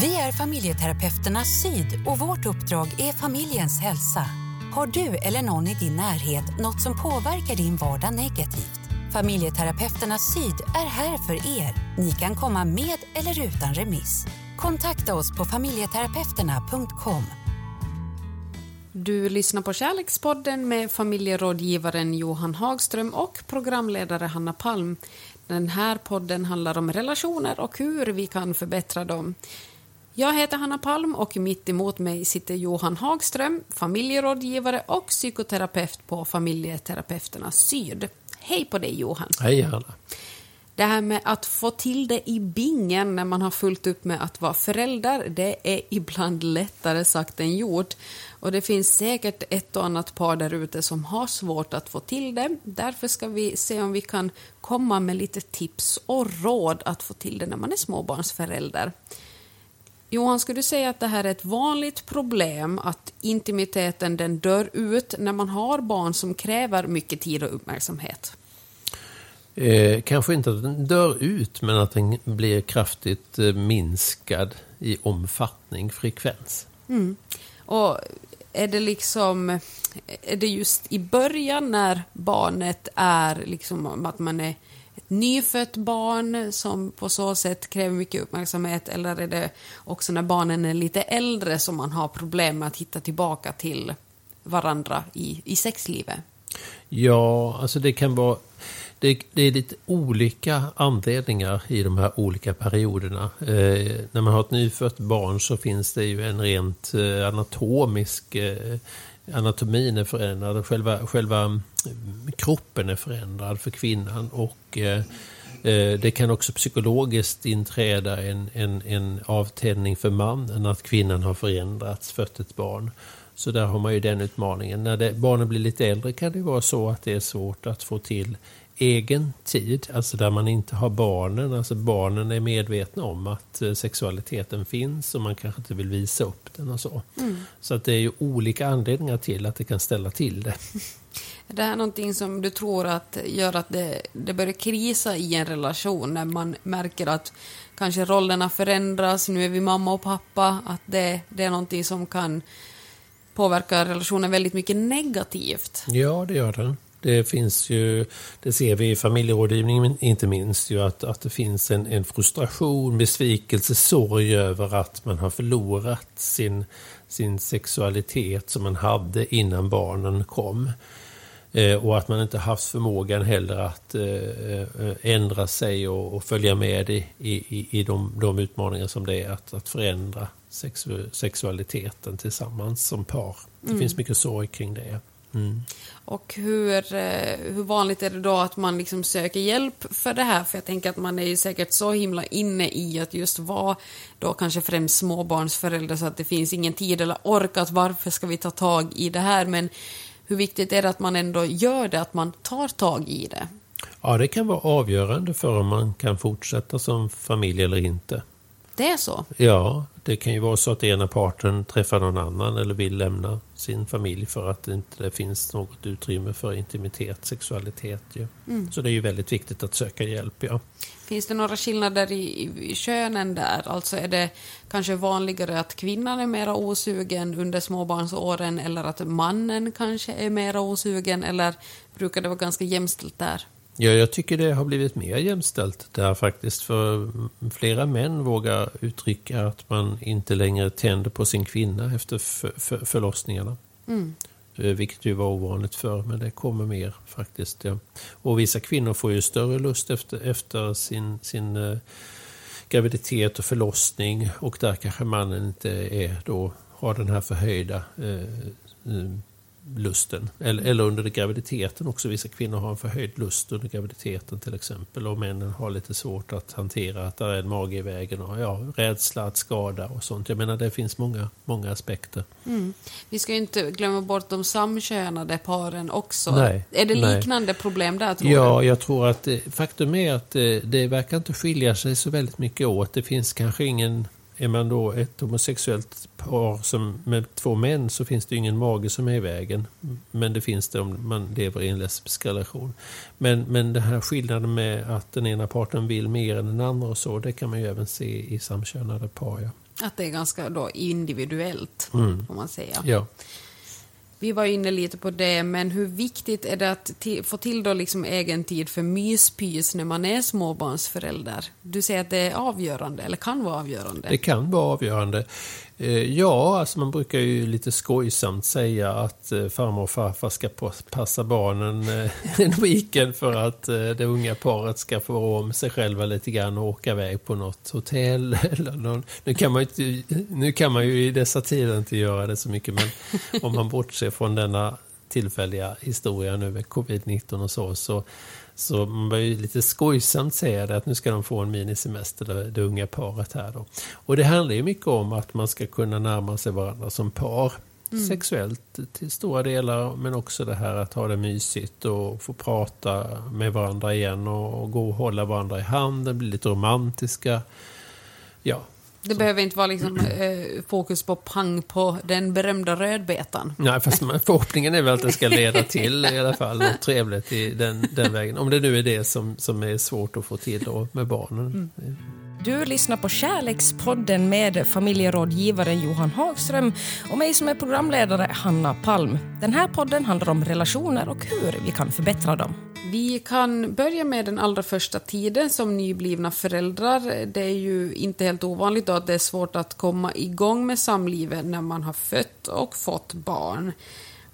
Vi är familjeterapeuterna Syd och vårt uppdrag är familjens hälsa. Har du eller någon i din närhet något som påverkar din vardag negativt? Familjeterapeuterna Syd är här för er. Ni kan komma med eller utan remiss. Kontakta oss på familjeterapeuterna.com. Du lyssnar på Kärlekspodden med familjerådgivaren Johan Hagström och programledare Hanna Palm. Den här podden handlar om relationer och hur vi kan förbättra dem. Jag heter Hanna Palm och mitt emot mig sitter Johan Hagström, familjerådgivare och psykoterapeut på Familjeterapeuterna Syd. Hej på dig Johan! Hej Hanna! Det här med att få till det i bingen när man har fullt upp med att vara förälder, det är ibland lättare sagt än gjort. Och det finns säkert ett och annat par där ute som har svårt att få till det. Därför ska vi se om vi kan komma med lite tips och råd att få till det när man är småbarnsförälder. Johan, skulle du säga att det här är ett vanligt problem, att intimiteten den dör ut när man har barn som kräver mycket tid och uppmärksamhet? Eh, kanske inte att den dör ut, men att den blir kraftigt eh, minskad i omfattning, frekvens. Mm. Och är det liksom, är det just i början när barnet är liksom att man är ett nyfött barn som på så sätt kräver mycket uppmärksamhet eller är det också när barnen är lite äldre som man har problem med att hitta tillbaka till varandra i, i sexlivet? Ja, alltså det kan vara det, det, är lite olika anledningar i de här olika perioderna. Eh, när man har ett nyfött barn så finns det ju en rent eh, anatomisk eh, anatomin är förändrad, själva, själva mm, kroppen är förändrad för kvinnan och eh, eh, det kan också psykologiskt inträda en, en, en avtändning för mannen, att kvinnan har förändrats, fött ett barn. Så där har man ju den utmaningen. När det, barnen blir lite äldre kan det vara så att det är svårt att få till egen tid, alltså där man inte har barnen. Alltså barnen är medvetna om att eh, sexualiteten finns och man kanske inte vill visa upp den och så. Mm. Så att det är ju olika anledningar till att det kan ställa till det. Är det här någonting som du tror att gör att det, det börjar krisa i en relation när man märker att kanske rollerna förändras, nu är vi mamma och pappa, att det, det är någonting som kan påverka relationen väldigt mycket negativt? Ja, det gör den. Det finns ju, det ser vi i familjerådgivningen inte minst, ju att, att det finns en, en frustration, besvikelse, sorg över att man har förlorat sin, sin sexualitet som man hade innan barnen kom. Eh, och att man inte haft förmågan heller att eh, eh, ändra sig och, och, följa med i, i, i de, de utmaningar som det är att, att förändra sexu sexualiteten tillsammans som par. Det mm. finns mycket sorg kring det. Mm. Och hur, eh, hur vanligt är det då att man liksom söker hjälp för det här? För jag tänker att man är ju säkert så himla inne i att just vara då kanske främst småbarnsförälder så att det finns ingen tid eller ork att varför ska vi ta tag i det här? Men hur viktigt är det att man ändå gör det, att man tar tag i det? Ja, det kan vara avgörande för om man kan fortsätta som familj eller inte. Det är så? Ja, det kan ju vara så att ena parten träffar någon annan eller vill lämna sin familj för att det inte finns något utrymme för intimitet, sexualitet. Ja. Mm. Så det är ju väldigt viktigt att söka hjälp. Ja. Finns det några skillnader i, i könen där? Alltså är det kanske vanligare att kvinnan är mera osugen under småbarnsåren eller att mannen kanske är mera osugen eller brukar det vara ganska jämställt där? Ja, jag tycker det har blivit mer jämställt där faktiskt. För flera män vågar uttrycka att man inte längre tänder på sin kvinna efter för, för, förlossningarna. Mm. Eh, vilket ju var ovanligt förr, men det kommer mer faktiskt. Ja. Och vissa kvinnor får ju större lust efter, efter sin, sin uh, graviditet och förlossning. Och där kanske mannen inte är då, har den här förhöjda uh, uh, lusten. Eller, eller under graviditeten också. Vissa kvinnor har en förhöjd lust under graviditeten till exempel. Och männen har lite svårt att hantera att det är en mage i vägen. Och ja, rädsla att skada och sånt. Jag menar det finns många, många aspekter. Mm. Vi ska ju inte glömma bort de samkönade paren också. Nej, är det liknande nej. problem där tror Ja, du? jag tror att faktum är att det, det verkar inte skilja sig så väldigt mycket åt. Det finns kanske ingen är man då ett homosexuellt par som, med två män så finns det ingen mage som är i vägen. Men det finns det om man lever i en lesbisk relation. Men, men den här skillnaden med att den ena parten vill mer än den andra och så, det kan man ju även se i samkönade par. Ja. Att det är ganska då individuellt, får man säga. Ja. Vi var inne lite på det, men hur viktigt är det att få till då liksom egen tid för myspys när man är småbarnsförälder? Du säger att det är avgörande, eller kan vara avgörande. Det kan vara avgörande. Eh, ja, alltså man brukar ju lite skojsamt säga att eh, farmor och farfar ska passa barnen eh, en weekend för att det unga paret ska få rå om sig själva lite grann och åka iväg på något hotell. Eller någon. Nu, kan man ju inte, nu kan man ju i dessa tider inte göra det så mycket, men om man bortser från denna tillfälliga historia nu med covid-19 och så, så så man bör ju lite skojsamt säga det att nu ska de få en minisemester, det, unga paret här då. Och det handlar ju mycket om att man ska kunna närma sig varandra som par. Sexuellt till stora delar, men också det här att ha det mysigt och få prata med varandra igen och, och gå och hålla varandra i handen, bli lite romantiska. Ja, Det behöver inte vara liksom, eh, fokus på pang på den berömda rödbetan. Nej, fast förhoppningen är väl att det ska leda till i alla fall något trevligt i den, den vägen. Om det nu är det som, som är svårt att få till då med barnen. Du lyssnar på Kärlekspodden med familjerådgivaren Johan Hagström och mig som är programledare, Hanna Palm. Den här podden handlar om relationer och hur vi kan förbättra dem. Vi kan börja med den allra första tiden som nyblivna föräldrar. Det är ju inte helt ovanligt då att det är svårt att komma igång med samlivet när man har fött och fått barn.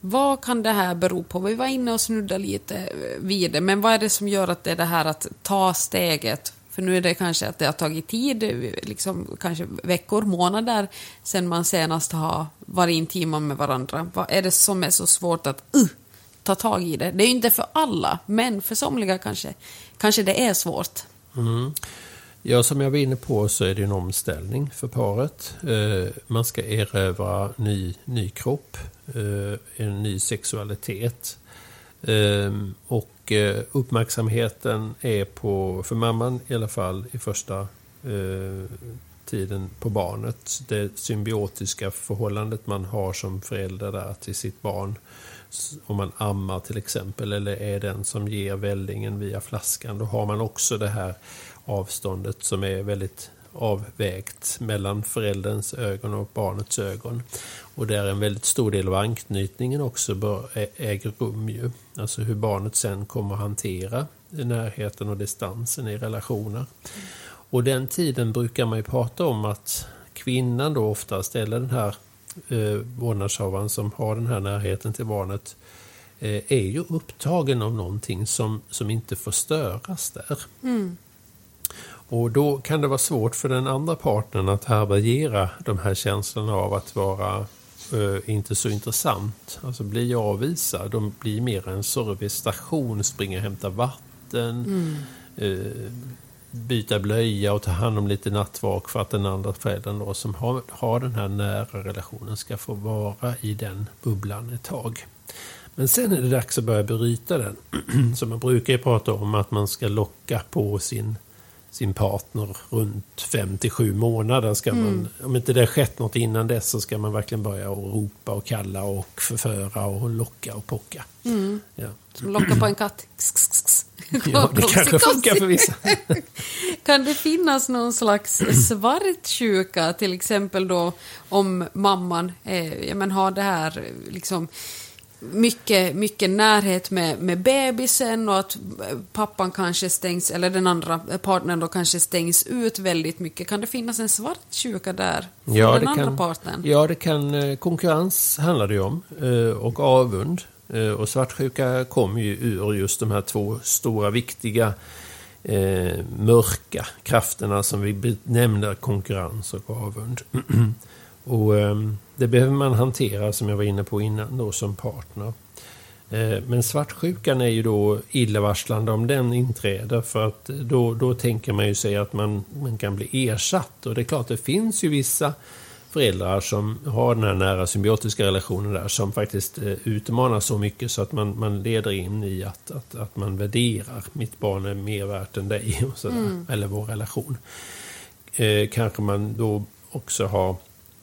Vad kan det här bero på? Vi var inne och snuddade lite vid det, men vad är det som gör att det är det här att ta steget? För nu är det kanske att det har tagit tid, liksom kanske veckor, månader, sen man senast har varit intima med varandra. Vad är det som är så svårt att uh, ta tag i det. Det är ju inte för alla, men för somliga kanske, kanske det är svårt. Mm. Ja, som jag var inne på så är det en omställning för paret. Eh, man ska erövra ny, ny kropp, eh, en ny sexualitet. Eh, och mycket eh, uppmärksamheten är på, för mamman i alla fall, i första eh, tiden på barnet. Det symbiotiska förhållandet man har som förälder där till sitt barn. Om man ammar till exempel eller är den som ger vällingen via flaskan. Då har man också det här avståndet som är väldigt avvägt mellan förälderns ögon och barnets ögon. Och där en väldigt stor del av anknytningen också bör, äger rum ju. Alltså hur barnet sen kommer att hantera närheten och distansen i relationer. Och den tiden brukar man ju prata om att kvinnan då oftast, eller den här eh, vårdnadshavaren som har den här närheten till barnet eh, är ju upptagen av någonting som, som inte får störas där. Mm. Och då kan det vara svårt för den andra partnern att härbärgera de här känslorna av att vara eh, inte så intressant. Alltså bli avvisad. De blir mer en servicestation, springa och hämta vatten, eh, byta blöja och ta hand om lite nattvak för att den andra föräldern då, som har, har den här nära relationen ska få vara i den bubblan ett tag. Men sen är det dags att börja bryta den. Så man brukar ju prata om att man ska locka på sin, sin partner runt 5 till 7 månader. Ska man, om inte det har skett något innan dess så ska man verkligen börja och ropa och kalla och förföra och locka och pocka. Ja. Som lockar på en katt. ja, det kanske funkar för vissa. Kan det finnas någon slags svartsjuka, till exempel då om mamman eh, ja, men har det här liksom mycket, mycket närhet med, med bebisen och att pappan kanske stängs, eller den andra partnern då kanske stängs ut väldigt mycket. Kan det finnas en svartsjuka där Ja, den det andra kan, partnern? ja, det kan. eh, Konkurrens handlar det ju om eh, och avund. Eh, Och svartsjuka kommer ju ur just de här två stora viktiga mörka krafterna som vi benämner konkurrens och avund. och eh, det behöver man hantera som jag var inne på innan då som partner. Eh, Men svartsjukan är ju då illavarslande om den inträder för att då, då tänker man ju sig att man, man kan bli ersatt. Och det är klart, det finns ju vissa föräldrar som har den här nära symbiotiska relationen där som faktiskt eh, utmanar så mycket så att man, man leder in i att, att, att man värderar mitt barn är mer värt än dig, och sådär, eller vår relation. Eh, kanske man då också har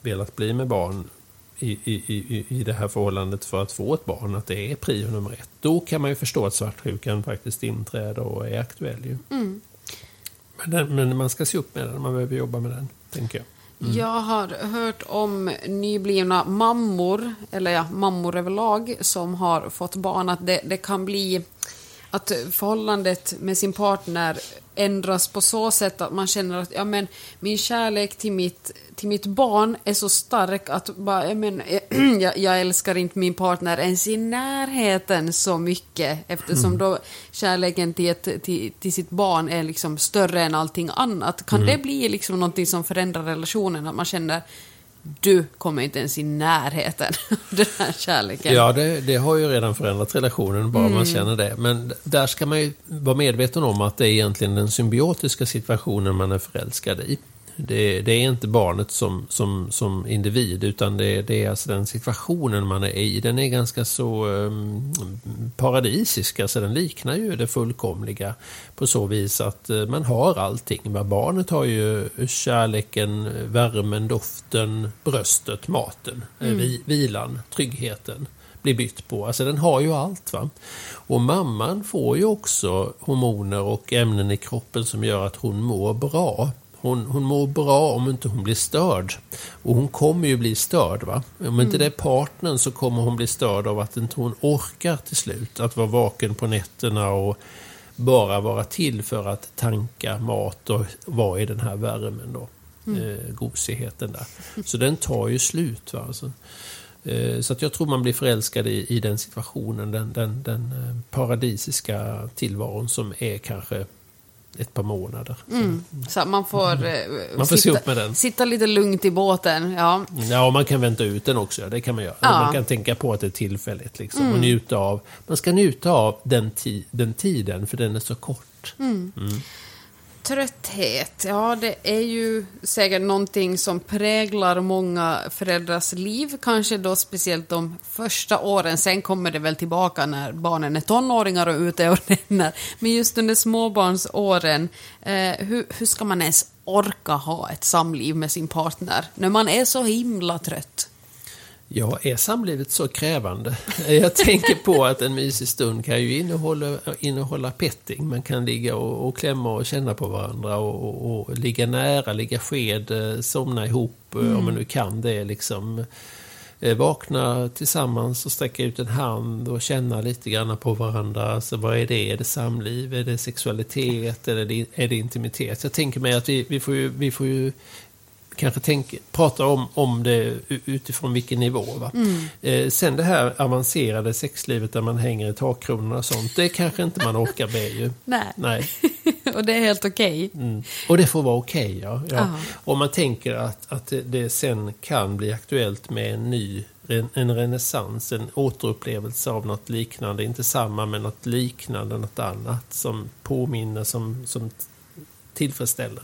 velat bli med barn i, i, i, i det här förhållandet för att få ett barn, att det är prio nummer ett. Då kan man ju förstå att svartsjukan faktiskt inträder och är aktuell. Ju. Men, den, men man ska se upp med den, man behöver jobba med den, tänker jag. Jag har hört om nyblivna mammor, eller ja, mammor överlag, som har fått barn, att det, det kan bli att förhållandet med sin partner ändras på så sätt att man känner att ja, men, min kärlek till mitt, till mitt barn är så stark att bara, ja, men, jag, jag älskar inte min partner ens i närheten så mycket eftersom mm. då kärleken till, ett, till, till, sitt barn är liksom större än allting annat. Kan mm. det bli liksom någonting som förändrar relationen? Att man känner du kommer inte ens i närheten av den här kärleken. Ja, det, det, har ju redan förändrat relationen, bara mm. man känner det. Men där ska man ju vara medveten om att det är egentligen den symbiotiska situationen man är förälskad i. Det, det, är inte barnet som, som, som individ utan det, det, är alltså den situationen man är i. Den är ganska så um, paradisisk, alltså den liknar ju det fullkomliga på så vis att uh, man har allting. Men barnet har ju kärleken, värmen, doften, bröstet, maten, eh, mm. vi, vilan, tryggheten blir bytt på. Alltså den har ju allt. va. Och mamman får ju också hormoner och ämnen i kroppen som gör att hon mår bra. Hon, hon mår bra om inte hon blir störd. Och hon kommer ju bli störd. va? Om mm. inte det är partnern så kommer hon bli störd av att inte hon orkar till slut. Att vara vaken på nätterna och bara vara till för att tanka mat och vara i den här värmen då. Mm. Eh, gosigheten där. Så den tar ju slut. Va? Alltså, eh, så att jag tror man blir förälskad i, i den situationen. Den, den, den eh, paradisiska tillvaron som är kanske ett par månader. Mm. Så man får, mm. man får sitta, med den. sitta lite lugnt i båten. Ja. ja, man kan vänta ut den också. Det kan man göra. Ja. Man kan tänka på att det är tillfälligt. Liksom, mm. och njuta av, man ska njuta av den, ti den tiden, för den är så kort. Trötthet, ja det är ju säkert någonting som präglar många föräldrars liv, kanske då speciellt de första åren. Sen kommer det väl tillbaka när barnen är tonåringar och ute och ränner. Men just under småbarnsåren, eh, hur, hur ska man ens orka ha ett samliv med sin partner när man är så himla trött? Ja, är samlivet så krävande? Jag tänker på att en mysig stund kan ju innehålla, innehålla petting. Man kan ligga och, och klämma och känna på varandra och, och, och ligga nära, ligga sked, eh, somna ihop mm. om man nu kan det. Liksom. Eh, vakna tillsammans och sträcka ut en hand och känna lite grann på varandra. Alltså, vad är det? Är det samliv? Är det sexualitet? Är det, är det intimitet? Jag tänker mig att vi, vi, får ju, vi får ju kanske tänk, pratar om, om det utifrån vilken nivå. Va? Mm. Eh, sen det här avancerade sexlivet där man hänger i takkronorna och sånt, det kanske inte man orkar med ju. Nej. Nej. och det är helt okej. Okay. Mm. Och det får vara okej, okay, ja. ja. Om man tänker att, att det sen kan bli aktuellt med en ny en renässans, en återupplevelse av något liknande, inte samma men något liknande, något annat som påminner, som, som tillfredsställer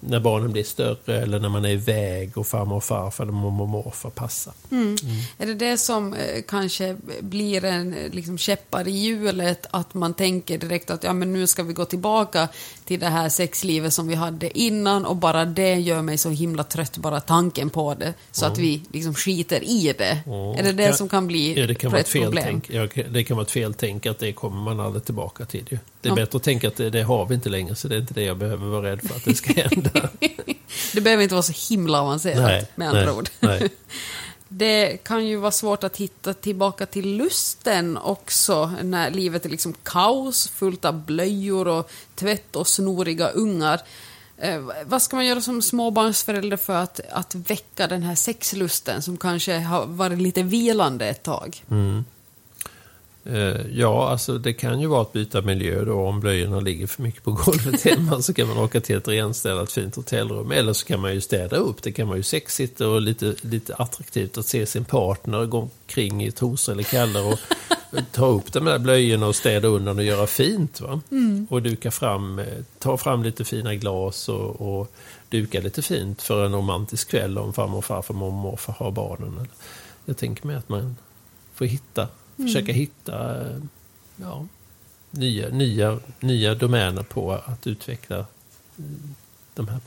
när barnen blir större eller när man är iväg och farmor och farfar eller mormor och morfar passar. Mm. Mm. Är det det som eh, kanske blir en eh, liksom, käppar i hjulet, att man tänker direkt att ja, men nu ska vi gå tillbaka till det här sexlivet som vi hade innan och bara det gör mig så himla trött, bara tanken på det, så mm. att vi liksom skiter i det. Är det det kan, som kan bli ja, det kan vara ett feltänk. Ja, det kan vara ett feltänk att det kommer man aldrig tillbaka till. Ju. Det är ja. bättre att tänka att det, det, har vi inte längre, så det är inte det jag behöver vara rädd för att det ska hända. det behöver inte vara så himla avancerat, nej, med andra nej, ord. Nej. Det kan ju vara svårt att hitta tillbaka till lusten också när livet är liksom kaos, fullt av blöjor och tvätt och snoriga ungar. Eh, vad ska man göra som småbarnsförälder för att, att väcka den här sexlusten som kanske har varit lite vilande ett tag? Mm. Eh, ja, alltså det kan ju vara att byta miljö då. Om blöjorna ligger för mycket på golvet hemma så kan man åka till ett renstädat fint hotellrum. Eller så kan man ju städa upp. Det kan vara ju sexigt och lite, lite attraktivt att se sin partner gå omkring i trosor eller kallor och ta upp de där blöjorna och städa undan och göra fint. Va? Mm. Och duka fram, eh, ta fram lite fina glas och, och duka lite fint för en romantisk kväll om farmor, farfar, mormor och morfar har barnen. Jag tänker mig att man får hitta Försöka hitta ja, nya, nya, nya domäner på att utveckla de här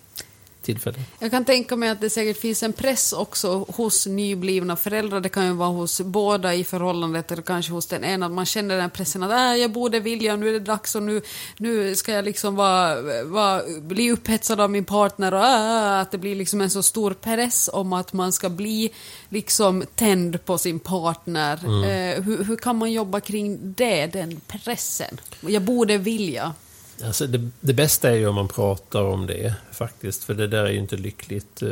tillfälle. Jag kan tänka mig att det säkert finns en press också hos nyblivna föräldrar. Det kan ju vara hos båda i förhållandet eller kanske hos den ena. Att man känner den pressen att äh, jag borde vilja, nu är det dags och nu, nu ska jag liksom vara, vara, bli upphetsad av min partner. Och äh, att det blir liksom en så stor press om att man ska bli liksom tänd på sin partner. Mm. Eh, hur, hur kan man jobba kring det, den pressen? Jag borde vilja. Alltså det, det, bästa är ju om man pratar om det faktiskt. För det där är ju inte lyckligt. Eh,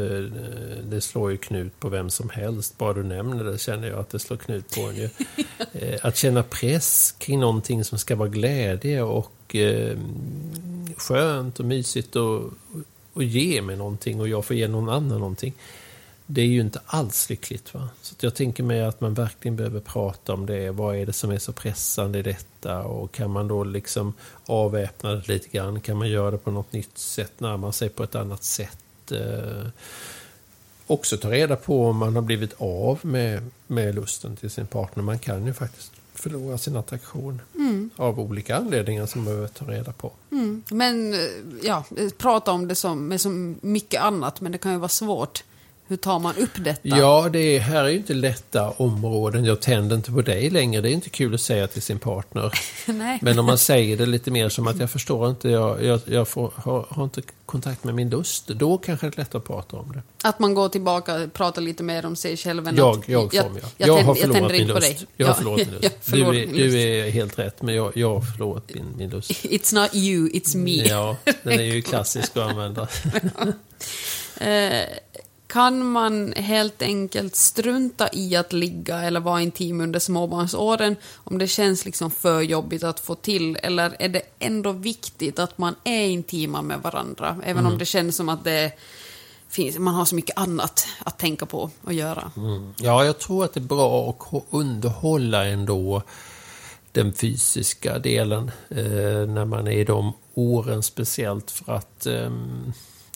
det slår ju knut på vem som helst. Bara du nämner det känner jag att det slår knut på en ju. Eh, att känna press kring någonting som ska vara glädje och eh, skönt och mysigt och, och ge mig någonting och jag får ge någon annan någonting det är ju inte alls lyckligt. Va? Så jag tänker mig att man verkligen behöver prata om det. Vad är det som är så pressande i detta? Och kan man då liksom avväpna det lite grann? Kan man göra det på något nytt sätt? Närma sig på ett annat sätt? Eh, också ta reda på om man har blivit av med, med lusten till sin partner. Man kan ju faktiskt förlora sin attraktion mm. av olika anledningar som man behöver ta reda på. Mm. Men eh, ja, prata om det som med så mycket annat, men det kan ju vara svårt hur tar man upp detta? Ja, det här är ju inte lätta områden. Jag tänder inte på dig längre. Det är inte kul att säga till sin partner. Men om man säger det lite mer som att jag förstår inte, jag, jag, jag får, har, har, inte kontakt med min lust. Då kanske det är lättare att prata om det. Att man går tillbaka och pratar lite mer om sig själv än jag, att... Jag, jag, jag, jag, har förlorat min lust. Jag har förlorat min lust. Du, är, du är helt rätt, men jag, jag har förlorat min, min lust. It's not you, it's me. Ja, den är ju klassisk att använda. Eh, kan man helt enkelt strunta i att ligga eller vara intim under småbarnsåren om det känns liksom för jobbigt att få till? Eller är det ändå viktigt att man är intima med varandra? Även mm. om det känns som att det finns, man har så mycket annat att tänka på och göra. Mm. Ja, jag tror att det är bra att underhålla ändå den fysiska delen eh, när man är i de åren speciellt för att eh,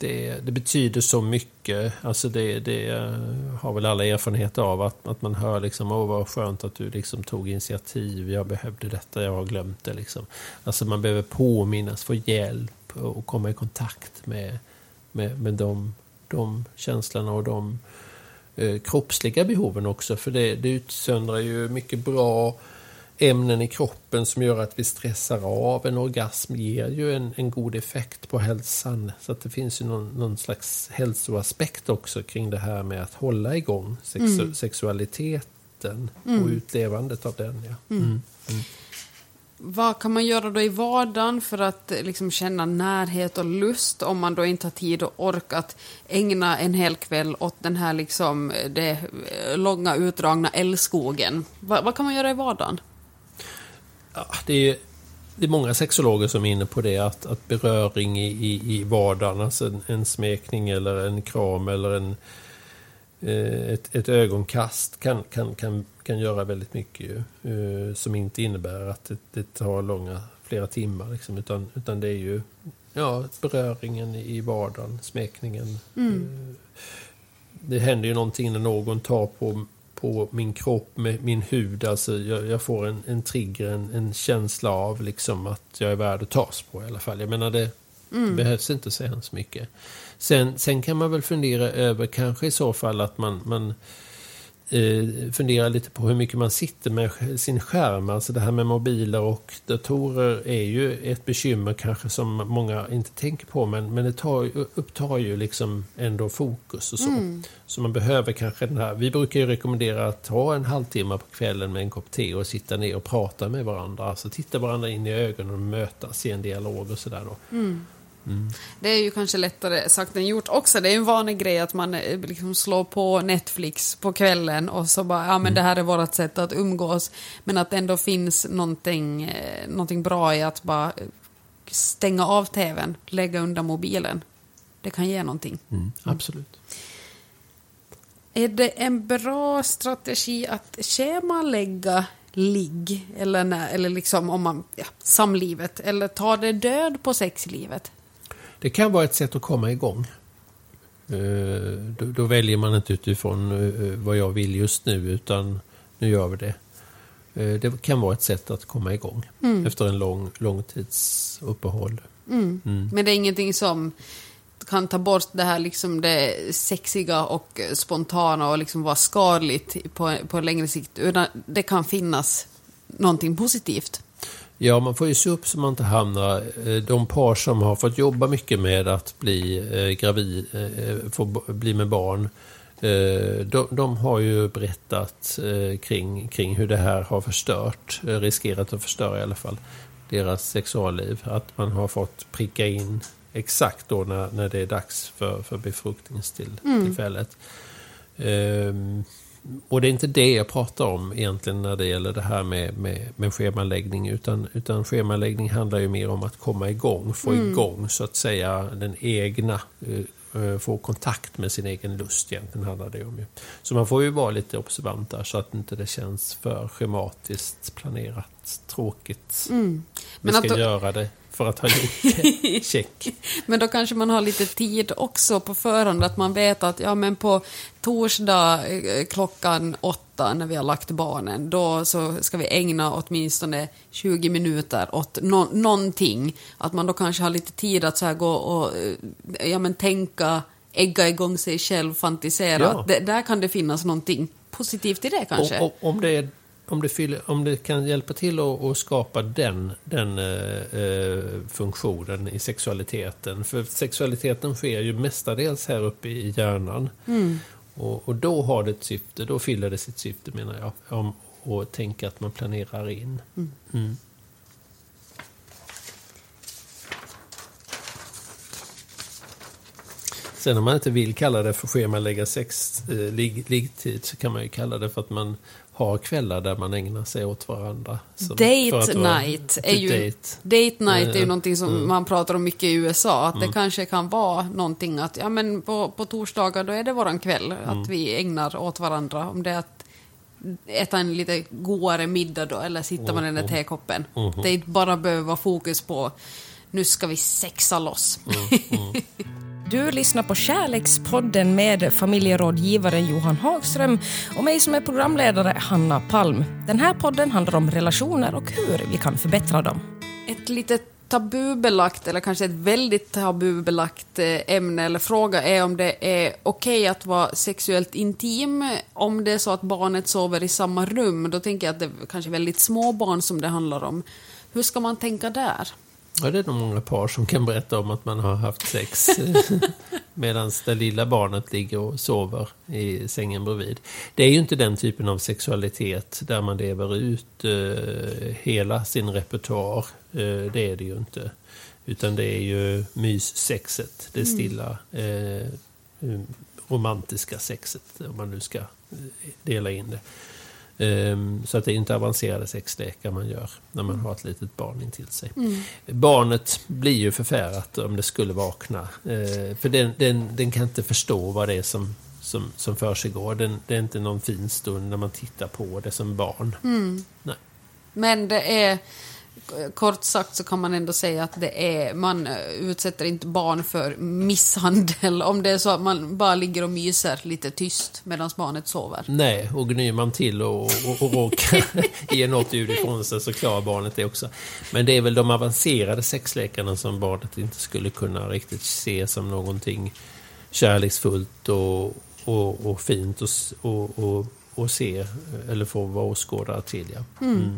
det, det, betyder så mycket. Alltså det, det har väl alla erfarenhet av. Att, att man hör liksom, åh vad skönt att du liksom tog initiativ. Jag behövde detta, jag har glömt det. Liksom. Alltså man behöver påminnas, få hjälp och komma i kontakt med, med, med de, de känslorna och de eh, kroppsliga behoven också. För det, det utsöndrar ju mycket bra ämnen i kroppen som gör att vi stressar av. En orgasm ger ju en, en god effekt på hälsan. Så att det finns ju någon, någon slags hälsoaspekt också kring det här med att hålla igång sexu mm. sexualiteten mm. och utlevandet av den. Ja. Mm. mm. Vad kan man göra då i vardagen för att liksom känna närhet och lust om man då inte har tid och ork att ägna en hel kväll åt den här liksom, det långa utdragna älskogen? Vad, vad kan man göra i vardagen? Ja, det, är, det är många sexologer som är inne på det, att, att beröring i, i, i vardagen, alltså en, en smekning eller en kram eller en, eh, ett, ett ögonkast kan, kan, kan, kan göra väldigt mycket ju, eh, som inte innebär att det, det tar långa, flera timmar. Liksom, utan, utan det är ju ja, beröringen i vardagen, smekningen. Mm. Eh, det händer ju någonting när någon tar på på min kropp med min hud. Alltså jag, jag får en, en trigger, en, en, känsla av liksom att jag är värd att tas på i alla fall. Jag menar det, mm. det behövs inte så hemskt mycket. Sen, sen kan man väl fundera över kanske i så fall att man, man eh, fundera lite på hur mycket man sitter med sin skärm. Alltså det här med mobiler och datorer är ju ett bekymmer kanske som många inte tänker på. Men, men det tar, upptar ju liksom ändå fokus och så. Mm. Så man behöver kanske den här... Vi brukar ju rekommendera att ta en halvtimme på kvällen med en kopp te och sitta ner och prata med varandra. Alltså titta varandra in i ögonen och mötas i en dialog och sådär. Mm. Mm. Det är ju kanske lättare sagt än gjort också. Det är en vanlig grej att man eh, liksom slår på Netflix på kvällen och så bara, ja men mm. det här är vårt sätt att umgås. Men att det ändå finns någonting, eh, någonting bra i att bara eh, stänga av tvn, lägga undan mobilen. Det kan ge någonting. Mm, absolut. Är det en bra strategi att schemalägga ligg eller, när, eller liksom om man, ja, samlivet eller tar det död på sexlivet? Det kan vara ett sätt att komma igång. Eh, då, då väljer man inte utifrån eh, vad jag vill just nu utan nu gör vi det. Eh, det kan vara ett sätt att komma igång mm. efter en lång, lång tids uppehåll. Mm. Mm. Men det är ingenting som kan ta bort det här liksom det sexiga och spontana och liksom vara skadligt på, på längre sikt. Utan det kan finnas någonting positivt. Ja, man får ju se upp så man inte hamnar... eh, De par som har fått jobba mycket med att bli eh, gravid, eh, få bli med barn, de, de har ju berättat kring, kring hur det här har förstört, riskerat att förstöra i alla fall, deras sexualliv. Att man har fått pricka in exakt då när, när det är dags för, för befruktningstillfället. Ehm, och det är inte det jag pratar om egentligen när det gäller det här med, med, med schemaläggning. Utan, utan schemaläggning handlar ju mer om att komma igång, få igång så att säga den egna, eh, eh, få kontakt med sin egen lust egentligen handlar det om. Ju. Så man får ju vara lite observant där så att inte det känns för schematiskt planerat, tråkigt. Vi Men ska att göra det för att ha gjort det. Check. Men då kanske man har lite tid också på förhand, att man vet att ja, men på torsdag eh, klockan åtta när vi har lagt barnen, då så ska vi ägna åtminstone 20 minuter åt nå någonting. Att man då kanske har lite tid att så gå och eh, ja, men tänka, ägga igång sig själv, fantisera. Ja. Det, där kan det finnas någonting positivt i det kanske. Och, och, om, det är, om, det fyller, om det kan hjälpa till att, skapa den, den eh, eh, funktionen i sexualiteten. För sexualiteten sker ju mestadels här uppe i hjärnan. Och, och då har det ett syfte, då fyller det sitt syfte menar jag. Om, och tänka att man planerar in. Mm. Sen om man inte vill kalla det för schemalägga sex, eh, ligg, liggtid så kan man ju kalla det för att man har kvällar där man ägnar sig åt varandra. Som- Date night är ju, date. date night är ju Eh, någonting som man pratar om mycket i USA. Att det kanske kan vara någonting att ja, men på, på torsdagar då är det våran kväll. Att vi ägnar åt varandra. Om det är att äta en lite godare middag då eller sitta med den där tekoppen. Det inte bara behöver vara fokus på nu ska vi sexa loss. Du lyssnar på Kärlekspodden med familjerådgivaren Johan Hagström och mig som är programledare Hanna Palm. Den här podden handlar om relationer och hur vi kan förbättra dem. Ett litet tabubelagt, eller kanske ett väldigt tabubelagt eh, ämne eller fråga är om det är okej att vara sexuellt intim om det är så att barnet sover i samma rum. Då tänker jag att det är kanske väldigt små barn som det handlar om. Hur ska man tänka där? Ja, det är nog många par som kan berätta om att man har haft sex medan det lilla barnet ligger och sover i sängen bredvid. Det är ju inte den typen av sexualitet där man lever ut eh, hela sin repertoar. Eh, det är det ju inte. Utan det är ju myssexet, det stilla eh, mm, romantiska sexet, om man nu ska eh, dela in det. Ehm, Så att det är inte avancerade sexlekar man gör när man har ett litet barn intill sig. Barnet blir ju förfärat om det skulle vakna. Eh, För den, den, den kan inte förstå vad det är som, som, som försiggår. Den, det är inte någon fin stund när man tittar på det som barn. Nej. Men det är, kort sagt så kan man ändå säga att det är, man utsätter inte barn för misshandel om det är så att man bara ligger och myser lite tyst medan barnet sover. Nej, och gnyr man till och, och, och råkar ge något ljud ifrån sig så klarar barnet det också. Men det är väl de avancerade sexlekarna som barnet inte skulle kunna riktigt se som någonting kärleksfullt och, och, och fint och, och, och, och se, eller få vara åskådare till. Ja. Mm.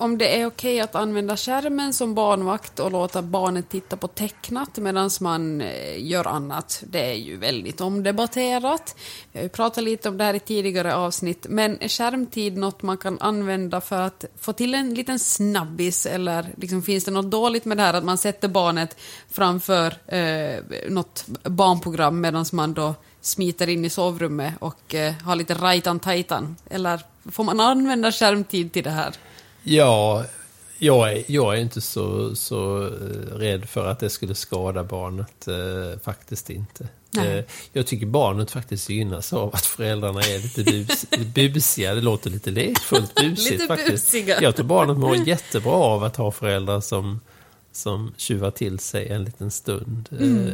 Om det är okej att använda skärmen som barnvakt och låta barnet titta på tecknat medan man eh, gör annat, det är ju väldigt omdebatterat. Vi har ju pratat lite om det här i tidigare avsnitt, men är skärmtid något man kan använda för att få till en liten snabbis eller liksom, finns det något dåligt med det här att man sätter barnet framför eh, något barnprogram medan man då smiter in i sovrummet och eh, har lite rajtan-tajtan? Eller får man använda skärmtid till det här? Ja, jag är, jag är inte så, så eh, rädd för att det skulle skada barnet. Eh, faktiskt inte. Eh, jag tycker barnet faktiskt gynnas av att föräldrarna är lite bus, busiga. Det låter lite lekfullt busigt Lite faktiskt. busiga. Jag tror barnet mår jättebra av att ha föräldrar som, som tjuvar till sig en liten stund. Mm. Eh,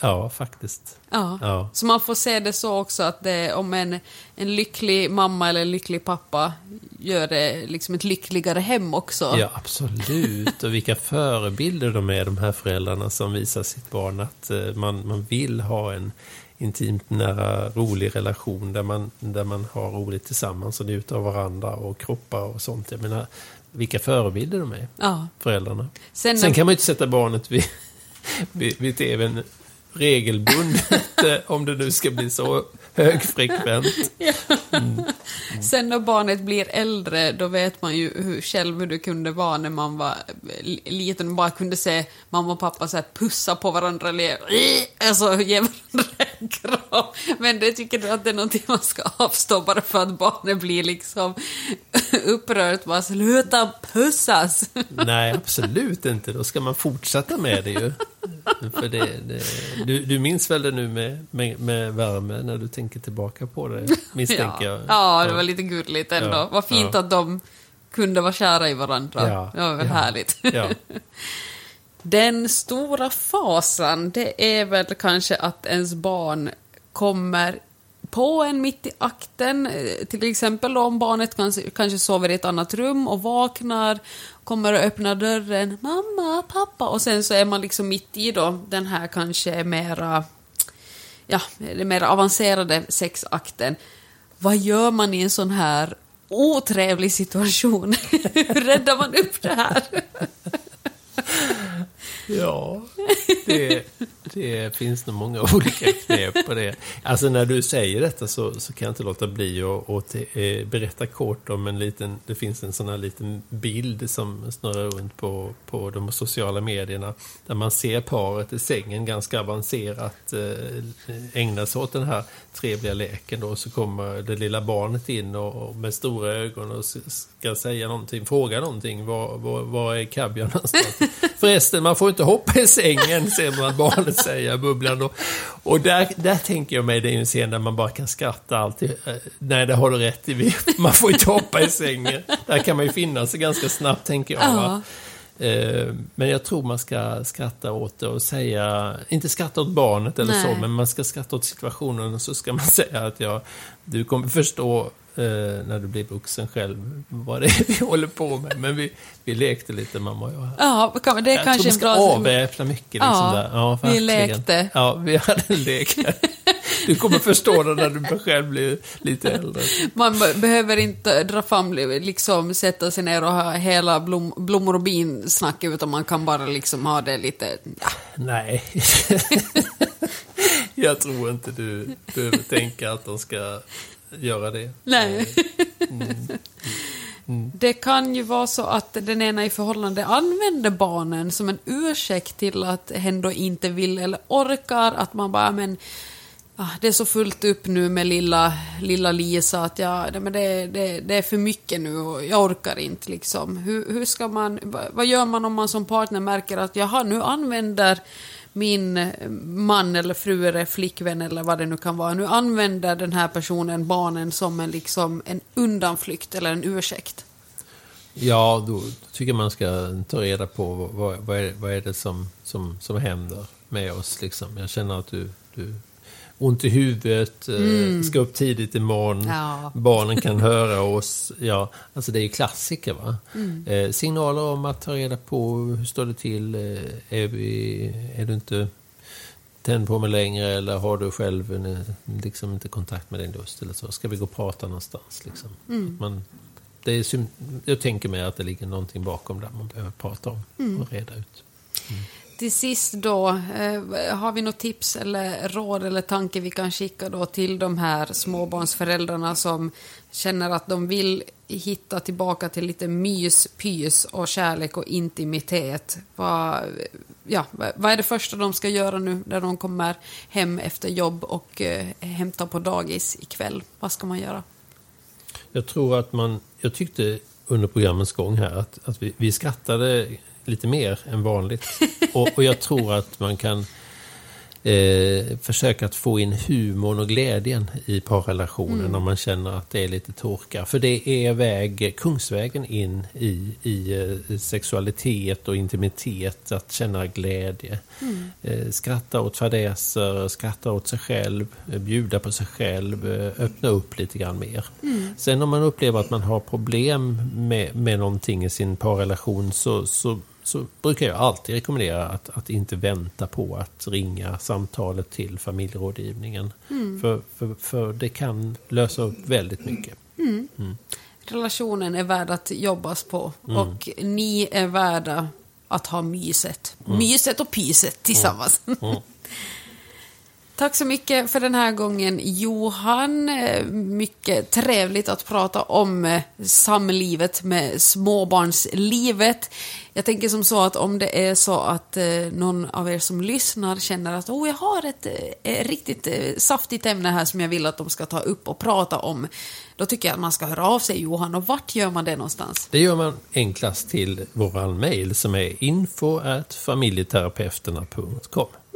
Ja, faktiskt. Ja. Ja. Så man får se det så också att det, om en, en lycklig mamma eller en lycklig pappa gör det liksom ett lyckligare hem också. Ja, absolut. Och vilka förebilder de är, de här föräldrarna som visar sitt barn att eh, man, man vill ha en intimt, nära, rolig relation där man, där man har roligt tillsammans och njuter av varandra och kroppar och sånt. Jag menar, vilka förebilder de är, Ja. föräldrarna. Sen, Sen kan man ju inte sätta barnet vid, vid, vid tvn regelbundet eh, om det nu ska bli så högfrekvent. sen när barnet blir äldre, då vet man ju hur, själv hur det kunde vara när man var li- liten och bara kunde se mamma och pappa så här pussa på varandra eller alltså, ge varandra en kram. Men det tycker du att det är någonting man ska avstå bara för att barnet blir liksom upprört. Bara sluta pussas! Nej, absolut inte. Då ska man fortsätta med det ju. För det, det, du, du minns väl det nu med, med, med värme när du tänker tillbaka på det, misstänker ja. jag. ja, det var lite gulligt ändå. Ja, Vad fint ja. att de kunde vara kära i varandra. Ja, det var väl härligt. Den stora fasan, det är väl kanske att ens barn kommer på en mitt i akten. Eh, till exempel om barnet kanske, kanske sover i ett annat rum och vaknar, kommer och öppnar dörren, mamma, pappa, och sen så är man liksom mitt i då den här kanske mera, ja, den mer avancerade sexakten. Vad gör man i en sån här otrevlig situation? Hur räddar man upp det här? Ja, det, det finns nog många olika knep på det. Alltså när du säger detta så, så kan jag inte låta bli att eh, berätta kort om en liten, det finns en sån här liten bild som snurrar runt på, på de sociala medierna. Där man ser paret i sängen ganska avancerat eh, ägna sig åt den här trevliga leken då. Så kommer det lilla barnet in och, och med stora ögon och ska säga någonting, fråga någonting. Var, var, var är kaviar någonstans? Förresten, man får inte inte hoppa i sängen, ser man barnet säga, bubblan. Och, och där, där tänker jag mig, det är ju en scen där man bara kan skratta alltid. Eh, nej, det har du rätt i. Man får inte hoppa i sängen. Där kan man ju finna sig ganska snabbt, tänker jag. Va? Eh, Men jag tror man ska skratta åt det och säga, inte skratta åt barnet eller Nej. så, men man ska skratta åt situationen och så ska man säga att jag, du kommer förstå eh, när du blir vuxen själv vad det är vi håller på med. Men vi, vi lekte lite, mamma och jag. Ja, det är Jag kanske tror man ska bra... avväpna mycket. Liksom Ja, där. ja vi lekte. Ja, vi hade en lek. Du kommer förstå det när du själv blir lite äldre. Man be- behöver inte dra fram, liksom sätta sig ner och ha hela blom, blommor och bin-snack, utan man kan bara liksom ha det lite... Ja. Nej. Jag tror inte du behöver tänka att de ska göra det. Nej. Det kan ju vara så att den ena i förhållande använder barnen som en ursäkt till att hen då inte vill eller orkar, att man bara, men Ah, det är så fullt upp nu med lilla, lilla Lisa att jag, det, men det, det, det är för mycket nu och jag orkar inte liksom. Hur, hur ska man, vad, gör man om man som partner märker att jaha, nu använder min man eller fru eller flickvän eller vad det nu kan vara, nu använder den här personen barnen som en, liksom, en undanflykt eller en ursäkt. Ja, då tycker jag man ska ta reda på vad, vad, vad, är, vad är det som, som, som händer med oss. Liksom. Jag känner att du, du ont i huvudet, eh, ska upp tidigt imorgon, Ja. barnen kan höra oss. Ja, alltså det är ju klassiker. Va? Eh, signaler om att ta reda på hur står det till. Eh, är, vi, är du inte tänd på mig längre eller har du själv en, liksom inte kontakt med din lust eller så? Ska vi gå och prata någonstans? Liksom? Att man, det är, jag tänker mig att det ligger någonting bakom där man behöver prata om och reda ut. Till sist då, eh, har vi något tips eller råd eller tanke vi kan skicka då till de här småbarnsföräldrarna som känner att de vill hitta tillbaka till lite mys, pys och kärlek och intimitet. Vad, ja, vad är det första de ska göra nu när de kommer hem efter jobb och eh, hämtar på dagis ikväll? Vad ska man göra? Jag tror att man, jag tyckte under programmens gång här att, att vi, vi skrattade lite mer än vanligt. Och, och jag tror att man kan eh, försöka att få in humorn och glädjen i parrelationen mm. om man känner att det är lite torka. För det är väg, kungsvägen in i, i eh, sexualitet och intimitet, att känna glädje. Mm. Eh, skratta åt fadäser, skratta åt sig själv, eh, bjuda på sig själv, eh, öppna upp lite grann mer. Mm. Sen om man upplever att man har problem med, med någonting i sin parrelation så, så så brukar jag alltid rekommendera att, att inte vänta på att ringa samtalet till familjerådgivningen. Mm. För, för, för det kan lösa upp väldigt mycket. Mm. Mm. Relationen är värd att jobbas på mm. och ni är värda att ha myset. Mm. Myset och pyset tillsammans. Tack så mycket för den här gången Johan. Eh, mycket trevligt att prata om eh, samlivet med småbarnslivet. Jag tänker som så att om det är så att eh, någon av er som lyssnar känner att oh, jag har ett, ett riktigt saftigt ämne här som jag vill att de ska ta upp och prata om. Då tycker jag att man ska höra av sig Johan. Och vart gör man det någonstans? Det gör man enklast till våran mail som är info familjeterapeuterna.com.